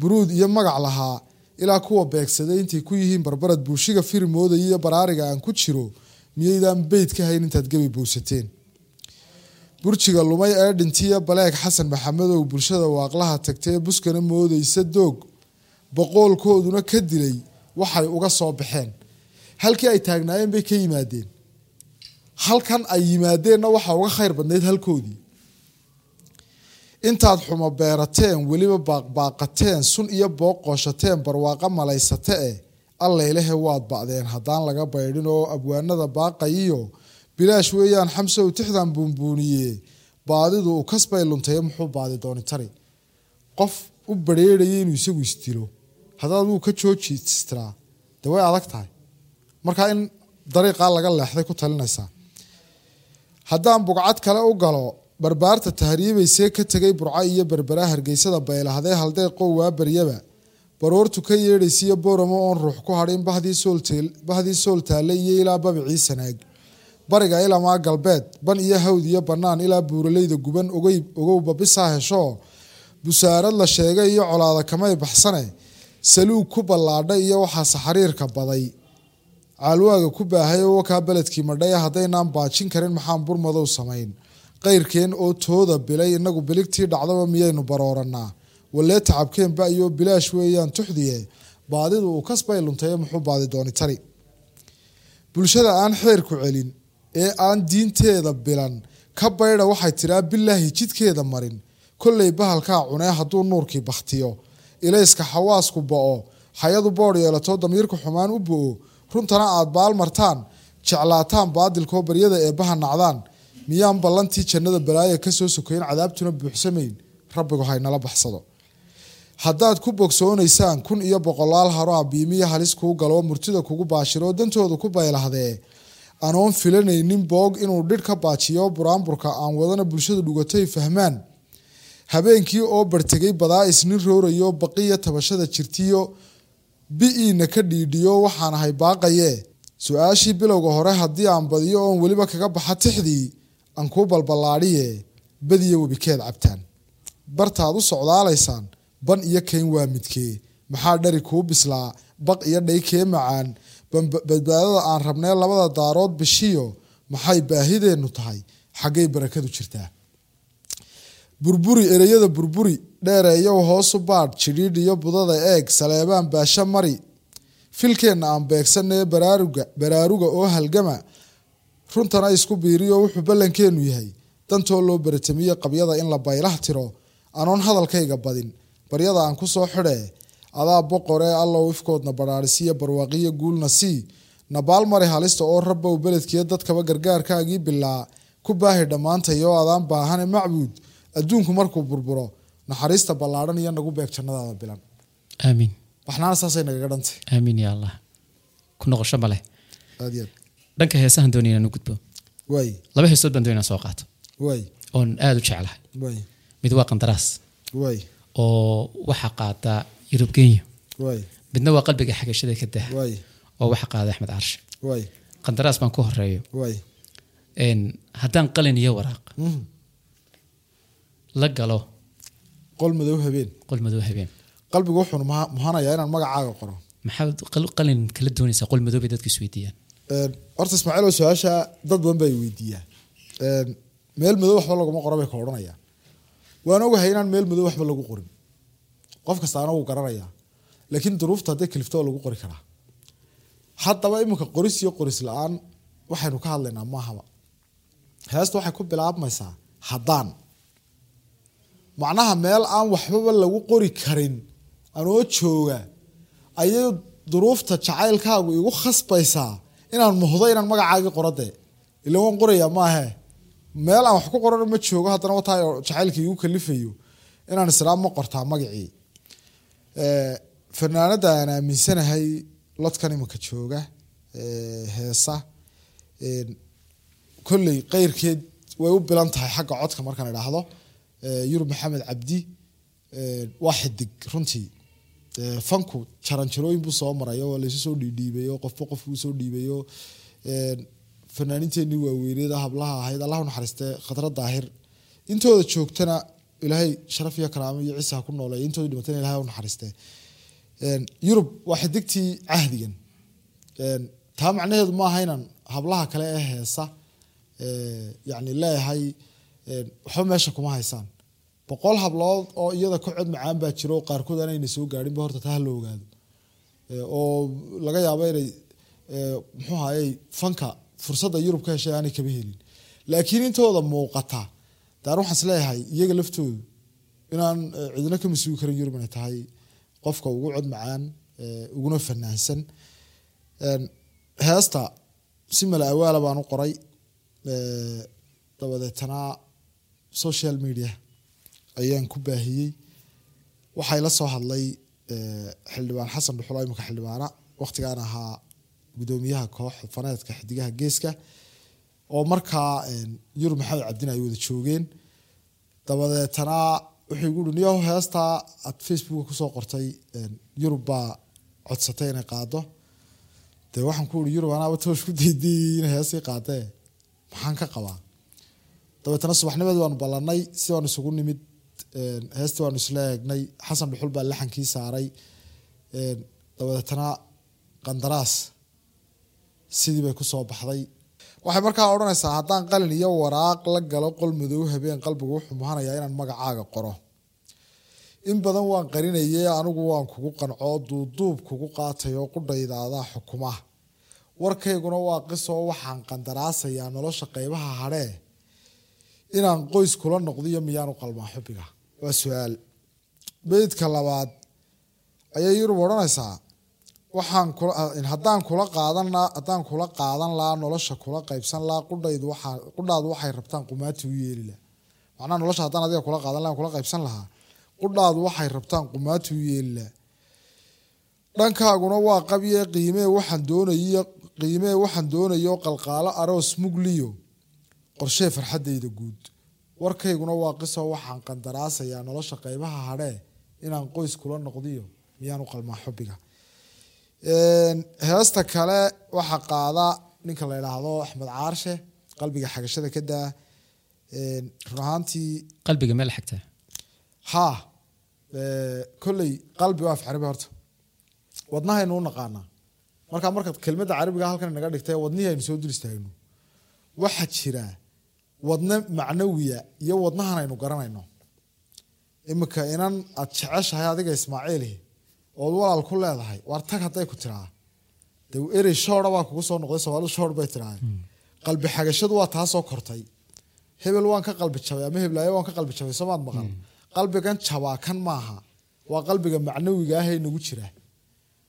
buruud iyo magac lahaa ilaa kuwa beegsaday intay ku yihiin barbarad buushiga firi moodaya iyo baraariga aan ku jiro miyaydaan beyd ka hayn intaad gebi bowsateen burjiga lumay ee dhintiya baleeg xasan maxamedow bulshada waaqlaha tagtay ee buskana moodaysa doog. Boqoolkooduna ka dilay waxay uga soo baxeen. Halkii ay taagnaayeen bay ka yimaadeen halkan ay yimaadeenna waxaa uga khayr badnayd halkoodii. Intaad xumo beerateen weliba baaqbaaqateen sun iyo booq qooshateen barwaaqa malaysate eh allailehe waad ba'deen. Haddaan laga baydhin oo abwaanada baaqayiyo bilaash weeyaan xamsow tixdan buunbuuniye baadidu u kasbay luntaye muxuu baadi dooni tari? Qof u bareeraya inuu isagu isdilo haddaad wuu ka jooji istiraa de way adag tahay? Markaa in dariiqaa laga leexday ku talinaysaa haddaan bugcad kale u galo barbaarta tahriibaysee ka tegay burco iyo berbera hargeysada baylahdee haldeeqow waa baryaba. Baroortu ka yeedhaysiiyo booramo oon ruux ku hadhin bahdii sool taalle iyo ilaa babicii sanaag bariga ilamaa galbeed ban iyo hawd iyo bannaan ilaa buuraleyda guban ogowba bisaa hesho. Busaarad la sheegay iyo colaada kamay baxsane saluug ku ballaadha iyo waxaase xariirka baday caalwaaga ku baahay oo wakaa beledkii madhaya haddaynaan baajin karin maxaan burmadow samayn. Qayrkeen oo tooda bilay inagu biligtii dhacdaba miyaynu barooranaa. Walee tacabkeen ba'iyo bilaash weeyaan tuxdiye. Baadidu uu kasbay luntaye muxuu baadi dooni bulshada aan xeerku celin ee aan diinteeda bilan ka baydha waxay tiraa bilaahi jidkeeda marin. Kolley bahalkaa cunee hadduu nuurkii bakhtiyo. Ilayska xawaasku bo-o hayadu boodh yeelato damiirku xumaan u bo-o runtana aad baal martaan jeclaataan baadilkoo baryada eebbaha nacdaan. Miyaan ballantii jannada balaaya ka soo sokayn cadaabtuna buuxsamayn. Rabbigu haynala baxsado. Haddaad ku bogsoonaysaan kun iyo boqolaal haroa biimiya halis kuu galo murtida kugu baashiroo dantooda ku baylahdee anoon filanaynin boog inuu dhidh ka baajiyo buraanburka aan wadana bulshada dhugatay fahmaan. Habeenkii oo bartegay badaa isnin roorayo baqiya tabashada jirtiyo bi-iina ka dhiidhiyo waxaan ahay baaqaye su'aashii bilowga hore haddii aan badiyo oon weliba kaga baxa tixdii aan kuu balballaadhiye badiyo webikeed cabtaan. Bartaad u socdaalaysaan ban iyo kayn waa midkee. Maxaa dhari kuu bislaa baq iyo dhay kee macaan? Badbaadada aan rabnee labada daarood bishiyo maxay baahideennu tahay? Xaggay barakadu jirtaa. Burburi ereyada burburi dheereeyow hoosu baadh jidhiidh iyo budada eeg saleebaan baasho mari. Filkeenna aan beegsanee baraaruga baraaruga oo halgama runtana isku biiriyo wuxuu ballankeenu yahay. Dantoo loo baratamiye qabyada in la baylah tiro anoon hadalkayga badin. Baryada aan ku soo xidhee adaa boqoree allow ifkoodna badhaadhisiiya barwaaqiyo guulna sii. Nabaal mari halista oo rabbow beledkiiyo dadkaba gargaarkaagii bilaa ku baahi dhammaantayoo adaan baahane macbuud. Adduunku markuu burburo naxariista ballaadhan iyo nagu beeg jannadaada bilan. Aamiin waxnaana saasay nagaga dhantay aamiin ya allah. Ku noqosho ma leh. Aad iyo aad. Dhanka heesahan doonaya inaan u gudbo. Waay laba heesood baan doonaya inaan soo qaato. Waay oon aada u jeclahay. Waay mid waa qandaraas. Waay oo waxaa qaata yurub kenya. Waay midna waa qalbiga xagashada ka dah waay oo waxaa qaada axmed caarshe waay qandaraas baan ku horeeyo waay haddaan qalin iyo waraaq. Mhm. la galo qol madow habeen. Qol madow habeen. Qalbigu wuxuu muha- muhanayaa inaan magacaaga qoro. Maxaad qal- qalin kala doonaysaa qol madow bay dadku isweydiiyaan horta ismaaciil oo su'aasha dad badan baa weydiiyaa meel madow waxba laguma qoro bay ka odhanayaan. Waan ogahay inaan meel madow waxba lagu qorin. Qof kastaana wuu garanayaa laakiin duruufta hadday kalifto waa lagu qori karaa. Haddaba iminka qoris iyo qoris la'aan waxaynu ka hadlaynaa maahaba heesta waxay ku bilaabmaysaa haddaan macnaha meel aan waxbaba lagu qori karin anoo jooga ayay duruufta jacaylkaagu igu khasbaysaa inaan muhdo inaan magacaagii qorade ila waan qorayaa maahe meel aan wax ku qorano ma joogo haddana wataa jacaylkii igu kalifayo inaan israa ma qortaa magacii. Fanaanada aan aaminsanahay lodkan iminka jooga heesa. Kolley qeyrkeed way u bilan tahay xagga codka markaan idhaahdo yurub maxamed cabdi eh, waa xidig runtii. Eh, fanku jaranjarooyin buu soo maray oo laysu soo dhiidhiibayo qofba qof buu soo dhiibayo Eh, fanaaninteenii waaweyneeda hablaha ahayd. Allah naxariiste khadra daahir. Intooda joogtana ilaahay sharaf iyo karaamo iyo ciise ha ku nooleeya intooda dhimatana ilahay naxariiste. Yurub waa xidigtii cahdigan. Taa macnaheedu maaha inaan hablaha kale ee heesa ee, yacni leeyahay waxba meesha kuma haysaan. Boqol hablood oo iyada ka cod macaan baa jiro oo qaarkood aanayna soo gaadhinba horta taa ha la ogaado. Oo laga yaabo inay muxuu ahayey fanka fursadda yurub ka heshay aanay kaba helin. Laakiin intooda muuqata daan waxaan is leeyahay iyaga laftoodu inaan ee, cidina ka masuugi karin yurub inay tahay qofka ugu cod macaan uguna fanaansan. Heesta si mala awaala baan u qoray ee, dabadeetana social media ayaan ku baahiyey. Waxay la soo hadlay ee, xildhibaan xasan dhuxulo imika xildhibaana waqtigaan ahaa gudoomiyaha koox faneedka xidigaha geeska oo markaa een, yurub maxamed cabdin ay wada joogeen. Dabadeetana wuxuu igu niyahu heestaa aad facebooka ku soo qortay een, yurub baa codsatay inay qaado dee waxaan ku uri yurub anaaba toosh ku daydiyay inay heestii qaadee maxaan ka qabaa dabeetana subaxnimadii waanu ballanay si waanu isugu nimid heestii waanu isla eegnay xasan dhuxul baa laxankii saaray een, dabadeetana qandaraas sidii bay ku soo baxday. Waxay markaa odhanaysaa haddaan qalin iyo waraaq la galo qol madow habeen qalbigu wuxuu muhanayaa inaan magacaaga qoro. In badan waan qarinayay anigu waan kugu qancoo duuduub kugu qaatay oo qudhaydaadaa xukuma warkayguna waa qisoo waxaan qandaraasayaa nolosha qeybaha hadhee inaan qoys kula noqdiyo miyaanu qalmaa xubiga waa su'aal. Beydka labaad ayay yurub odhanaysaa waxaan haddaan kula qaadan haddaan kula qaadan lahaa nolosha kula qaybsan lahaa qudhaydu waxaa qudhaadu waxay rabtaan qumaati u yeeli laha macnaha nolosha haddaan adiga kula qaadan lahaa kula qaybsan lahaa qudhaadu waxay rabtaan qumaati u yeeli laha dhankaaguna waa qabye qiimee waxaan doonayo qiimee waxaan doonayo qalqaalo aroos mugliyo qorshee farxadayda guud. Warkayguna waa qiso waxaan qandaraasayaa nolosha qeybaha hadhee inaan qoys kula noqdiyo miyaanu qalmaa xubiga heesta kale waxaa qaada ninka la idhaahdo axmed caarshe qalbiga xagashada ka daa. Run ahaantii qalbiga meel xigtaa ha kolley qalbi waa af carabi horta wadnahaynu u naqaanaa. Markaa markaad kelmadda carabiga halkan inaga dhigtay wadnihii aynu soo dul istaagno. Waxaa jira wadne macnawiya iyo wadnahan aynu garanayno. Imika inan aad jeceshahay adiga ismaaciili ood walaal ku leedahay waar tag hadday ku tiraa? De erey shoora baa kugu soo noqday soomaalidu shoor bay tiraa qalbi xagashadu waa taasoo kortay. Hebel waan ka qalbi jabay ama heblaayo waan ka qalbi jabay soomaad maqal qalbigan jabaa kan maaha waa qalbiga macnawiga ah ee nagu jira.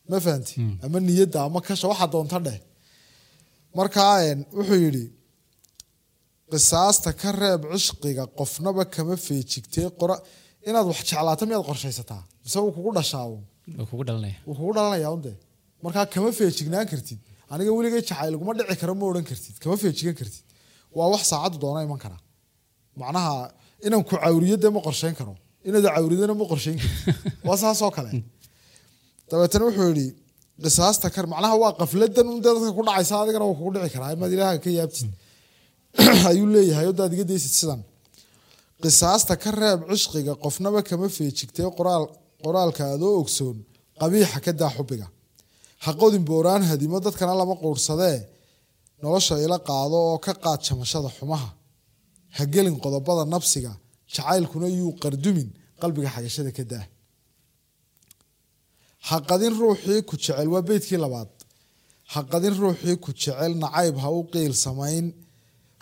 Ma fahanti? Ama niyadda ama kasha waxa doonta dheh. Markaa wuxuu yidhi qisaasta ka reeb cishqiga qofnaba kama feejigtee qora inaad wax jeclaato miyaad qorshaysataa? Mise wuu kugu dhashaa wuu kugu dhalanaya unde markaa kama feejignaan kartid. Aniga weligay jacayl laguma dhici karo ma odhan kartid. Kama feejigan kartid. Waa wax saacaddu doona iman kara macnaha inaan ku cawriyo dee ma qorsheyn karo. Inaad cawridana ma qorsheyn kartid. Waa saasoo kale. Dabeetana wuxuu yidhi qisaasta kar macnaha waa qafladan un dee dadka ku dhacaysa adigana waa kugu dhici karaa. Imaad ilaaha ka yaabtid ayuu leeyahay oo daad iga daysid sidan. Qisaasta ka reeb cishqiga qofnaba kama feejigtee qoraal qoraalka adoo ogsoon qabiixa ka daa xubiga ha qodin booraan hadimo dadkana lama quursadee nolosha ila qaado oo ka qaad jamashada xumaha. Ha gelin qodobada nabsiga jacaylkuna yuu qardumin qalbiga xagashada ka daa. Ha qadin ruuxii ku jecel waa beydkii labaad. Ha qadin ruuxii ku jecel nacayb ha u qiil samayn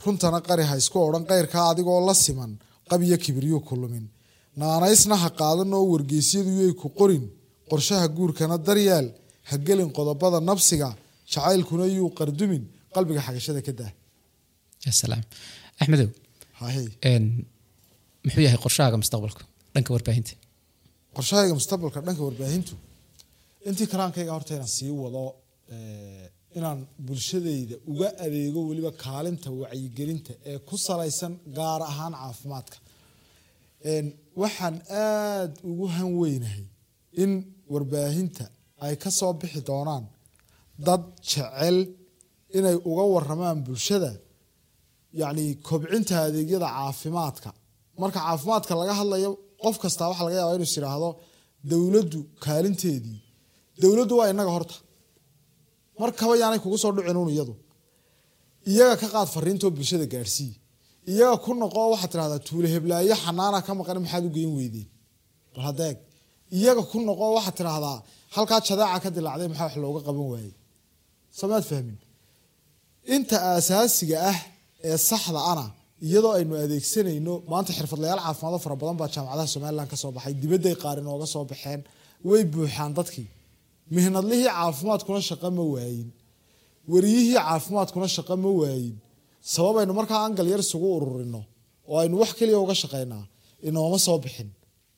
runtana qari ha isku odhan qayrkaa adigoo la siman qabiyo kibriyo ku lumin. Naanaysna ha qaadan oo wargeysyadu yay ku qorin. Qorshaha guurkana daryeel ha gelin qodobada nabsiga jacaylkuna yuu qardumin qalbiga xagashada ka salaam. Axmedow muxuu yahay qorshahaaga mustaqbalka dhanka warbaahinta? Qorshahayga mustaqbalka dhanka warbaahintu. Intii karaankayga horta inaan sii wado inaan bulshadayda uga adeego weliba kaalinta wacyigelinta ee ku salaysan gaar ahaan caafimaadka. Waxaan aada ugu hanweynahay in warbaahinta ay ka soo bixi doonaan dad jecel inay uga waramaan bulshada yacni kobcinta adeegyada caafimaadka. Marka caafimaadka laga hadlayo qof kastaa waxaa laga yaabaa inuu is yidhaahdo dowladdu kaalinteedii dowladdu waa inaga horta markaba yaanay kugu soo dhicinuun iyadu. Iyaga ka qaad fariintoo bulshada gaadhsii iyaga ku noqo waxaad tidhahdaa tuule heblaayo xanaana ka maqan maxaad u geyn weydeen. Bal hadeeg iyaga ku noqo waxaad tidhahdaa halkaa jadaaca ka dilaacday maxaa wax looga qaban waayey? Samaad fahmin? Inta aasaasiga ah ee saxda ana iyadoo aynu adeegsanayno maanta xirfadlayaal caafimaado fara badan baa jaamacadaha somalilan ka soo baxay dibadday qaar inooga soo baxeen way buuxaan dadkii mihnadlihii caafimaadkuna shaqo ma waayin. Wariyihii caafimaadkuna shaqo ma waayin. Sababaynu markaa angal yar isugu ururino oo aynu wax keliya uga shaqaynaa inooma soo bixin.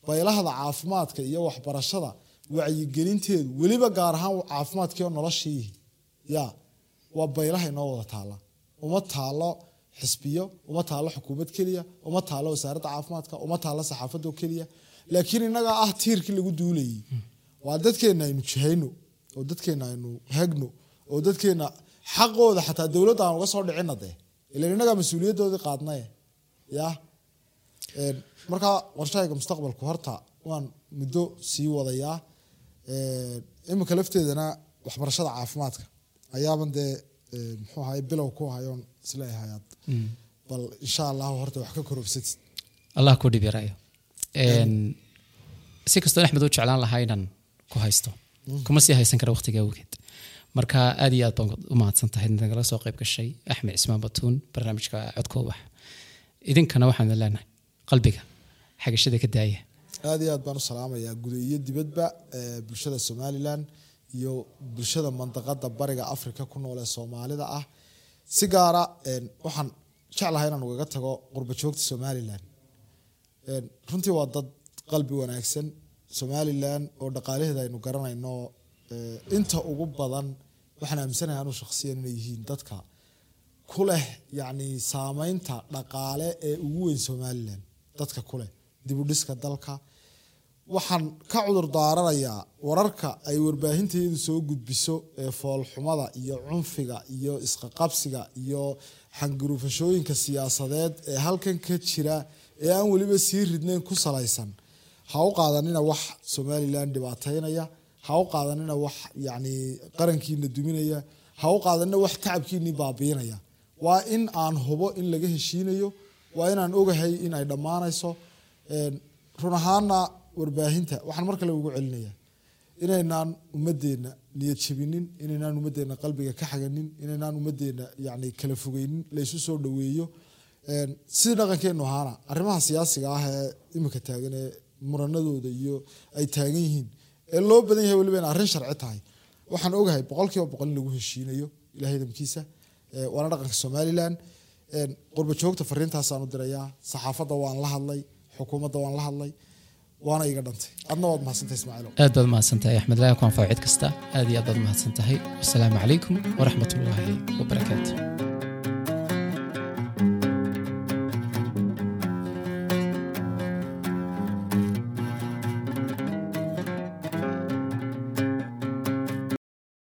Baylahda caafimaadka iyo waxbarashada wacyigelinteedu weliba gaar ahaan caafimaadkii oo noloshii ya waa baylaha inoo wada taala uma taalo xisbiyo uma taalo xukuumad keliya uma taalo wasaaradda caafimaadka uma taalo saxaafadoo keliya. Laakiin innagaa ah tiirkii lagu duulayay waa dadkeenna aynu jihayno oo dadkeenna aynu hagno oo dadkeenna xaqooda xataa dowladda aan uga soo dhicina dee. Ilan innagaa mas'uuliyadoodii qaadnaye ya? Een, markaa qorshahayga mustaqbalku horta waan muddo sii wadayaa Een, imika lafteedana waxbarashada caafimaadka ayaaban dee muxuu ahaye bilow ku hayoon is leeyahay aad bal insha allahu horta wax ka korobsatid allah ku dhib yarayo Een, si kastoo axmed u jeclaan lahaa inaan ku haysto. Kuma sii haysan kara waqtiga awgeed. Marka aad iyo aad baan u nagala soo qayb gashay. Axmed cismaan batuun barnaamijka codka ubax idinkana waxaan leenahay qalbiga xagashada ka daaya. Aad iyo aad baan u salaamayaa guda iyo dibadba bulshada somalilan iyo bulshada mandaqada bariga africa ku nool ee soomaalida ah. Si gaara waxaan jeclahay inaan ugaga tago qurba joogta somalilan. Runtii waa dad qalbi wanaagsan somalilan oo dhaqaalaheeda aynu garanayno ee, inta ugu badan waxaan aaminsanahay anuu shakhsiyan inay yihiin dadka ku leh yacni saameynta dhaqaale ee ugu weyn somalilan dadka ku leh dib u dhiska dalka. Waxaan ka cudur daaranayaa wararka ay warbaahinteedu soo gudbiso ee foolxumada iyo cunfiga iyo isqaqabsiga iyo xanguruufashooyinka siyaasadeed ee halkan ka jira ee aan weliba sii ridnayn ku salaysan ha u qaadanina wax somalilan dhibaateynaya ha u qaadanina wax yacni qarankiina duminaya. Ha u qaadanina wax tacabkiinii baabiinaya. Waa in aan hubo in laga heshiinayo. Waa inaan ogahay in ay dhammaanayso. Run ahaana warbaahinta waxaan mar kale ugu celinaya inaynaan ummadeenna niyad jabinin inaynaan ummaddeena qalbiga ka xaganin inaynaan ummaddeena yani kala fogeynin laysu soo dhaweeyo. Sidii dhaqankeenu ahaana arrimaha siyaasiga ah ee imika taagan ee muranadooda iyo ay taagan yihiin. Ee loo badan yahay weliba in arrin sharci tahay. Waxaan ogahay boqol kiiba boqol in lagu heshiinayo ilahay damkiisa waana dhaqanka somalilan. Qurba joogta fariintaasaan u dirayaa saxaafadda waan la hadlay xukuumadda waan la hadlay waana iga dhantay. Adna waad mahadsantahay ismaaciilow aad baad mahadsantahay axmed laa ku anfaco cid kasta. Aad iyo aad baad mahadsan tahay wasalaamu calaykum waraxmat wabarakaatu